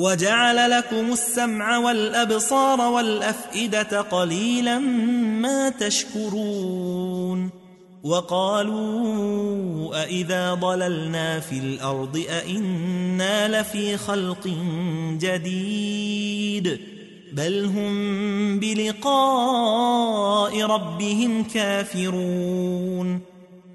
وجعل لكم السمع والأبصار والأفئدة قليلا ما تشكرون وقالوا أئذا ضللنا في الأرض أئنا لفي خلق جديد بل هم بلقاء ربهم كافرون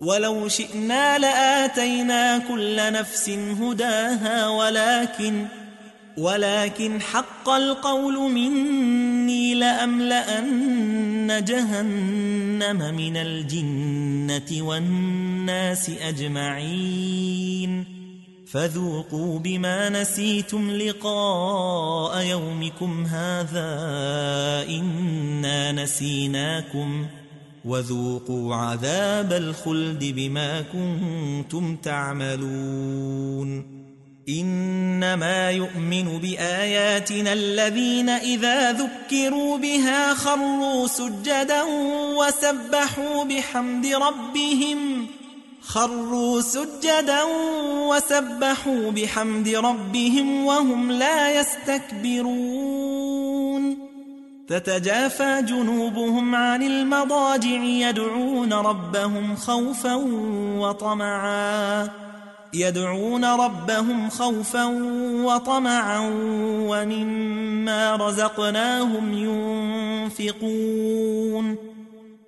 ولو شئنا لآتينا كل نفس هداها ولكن ولكن حق القول مني لأملأن جهنم من الجنة والناس أجمعين. فذوقوا بما نسيتم لقاء يومكم هذا إنا نسيناكم. وذوقوا عذاب الخلد بما كنتم تعملون. إنما يؤمن بآياتنا الذين إذا ذكروا بها خروا سجدا وسبحوا بحمد ربهم. خروا سجدا وسبحوا بحمد ربهم وهم لا يستكبرون. تتجافى جنوبهم عن المضاجع يدعون ربهم خوفا وطمعا. يدعون ربهم خوفا وطمعا ومما رزقناهم ينفقون.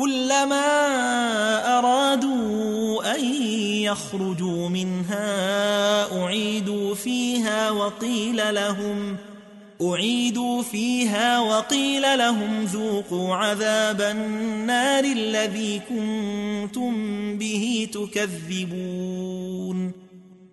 كلما أرادوا أن يخرجوا منها أعيدوا فيها وقيل لهم أعيدوا فيها وقيل لهم ذوقوا عذاب النار الذي كنتم به تكذبون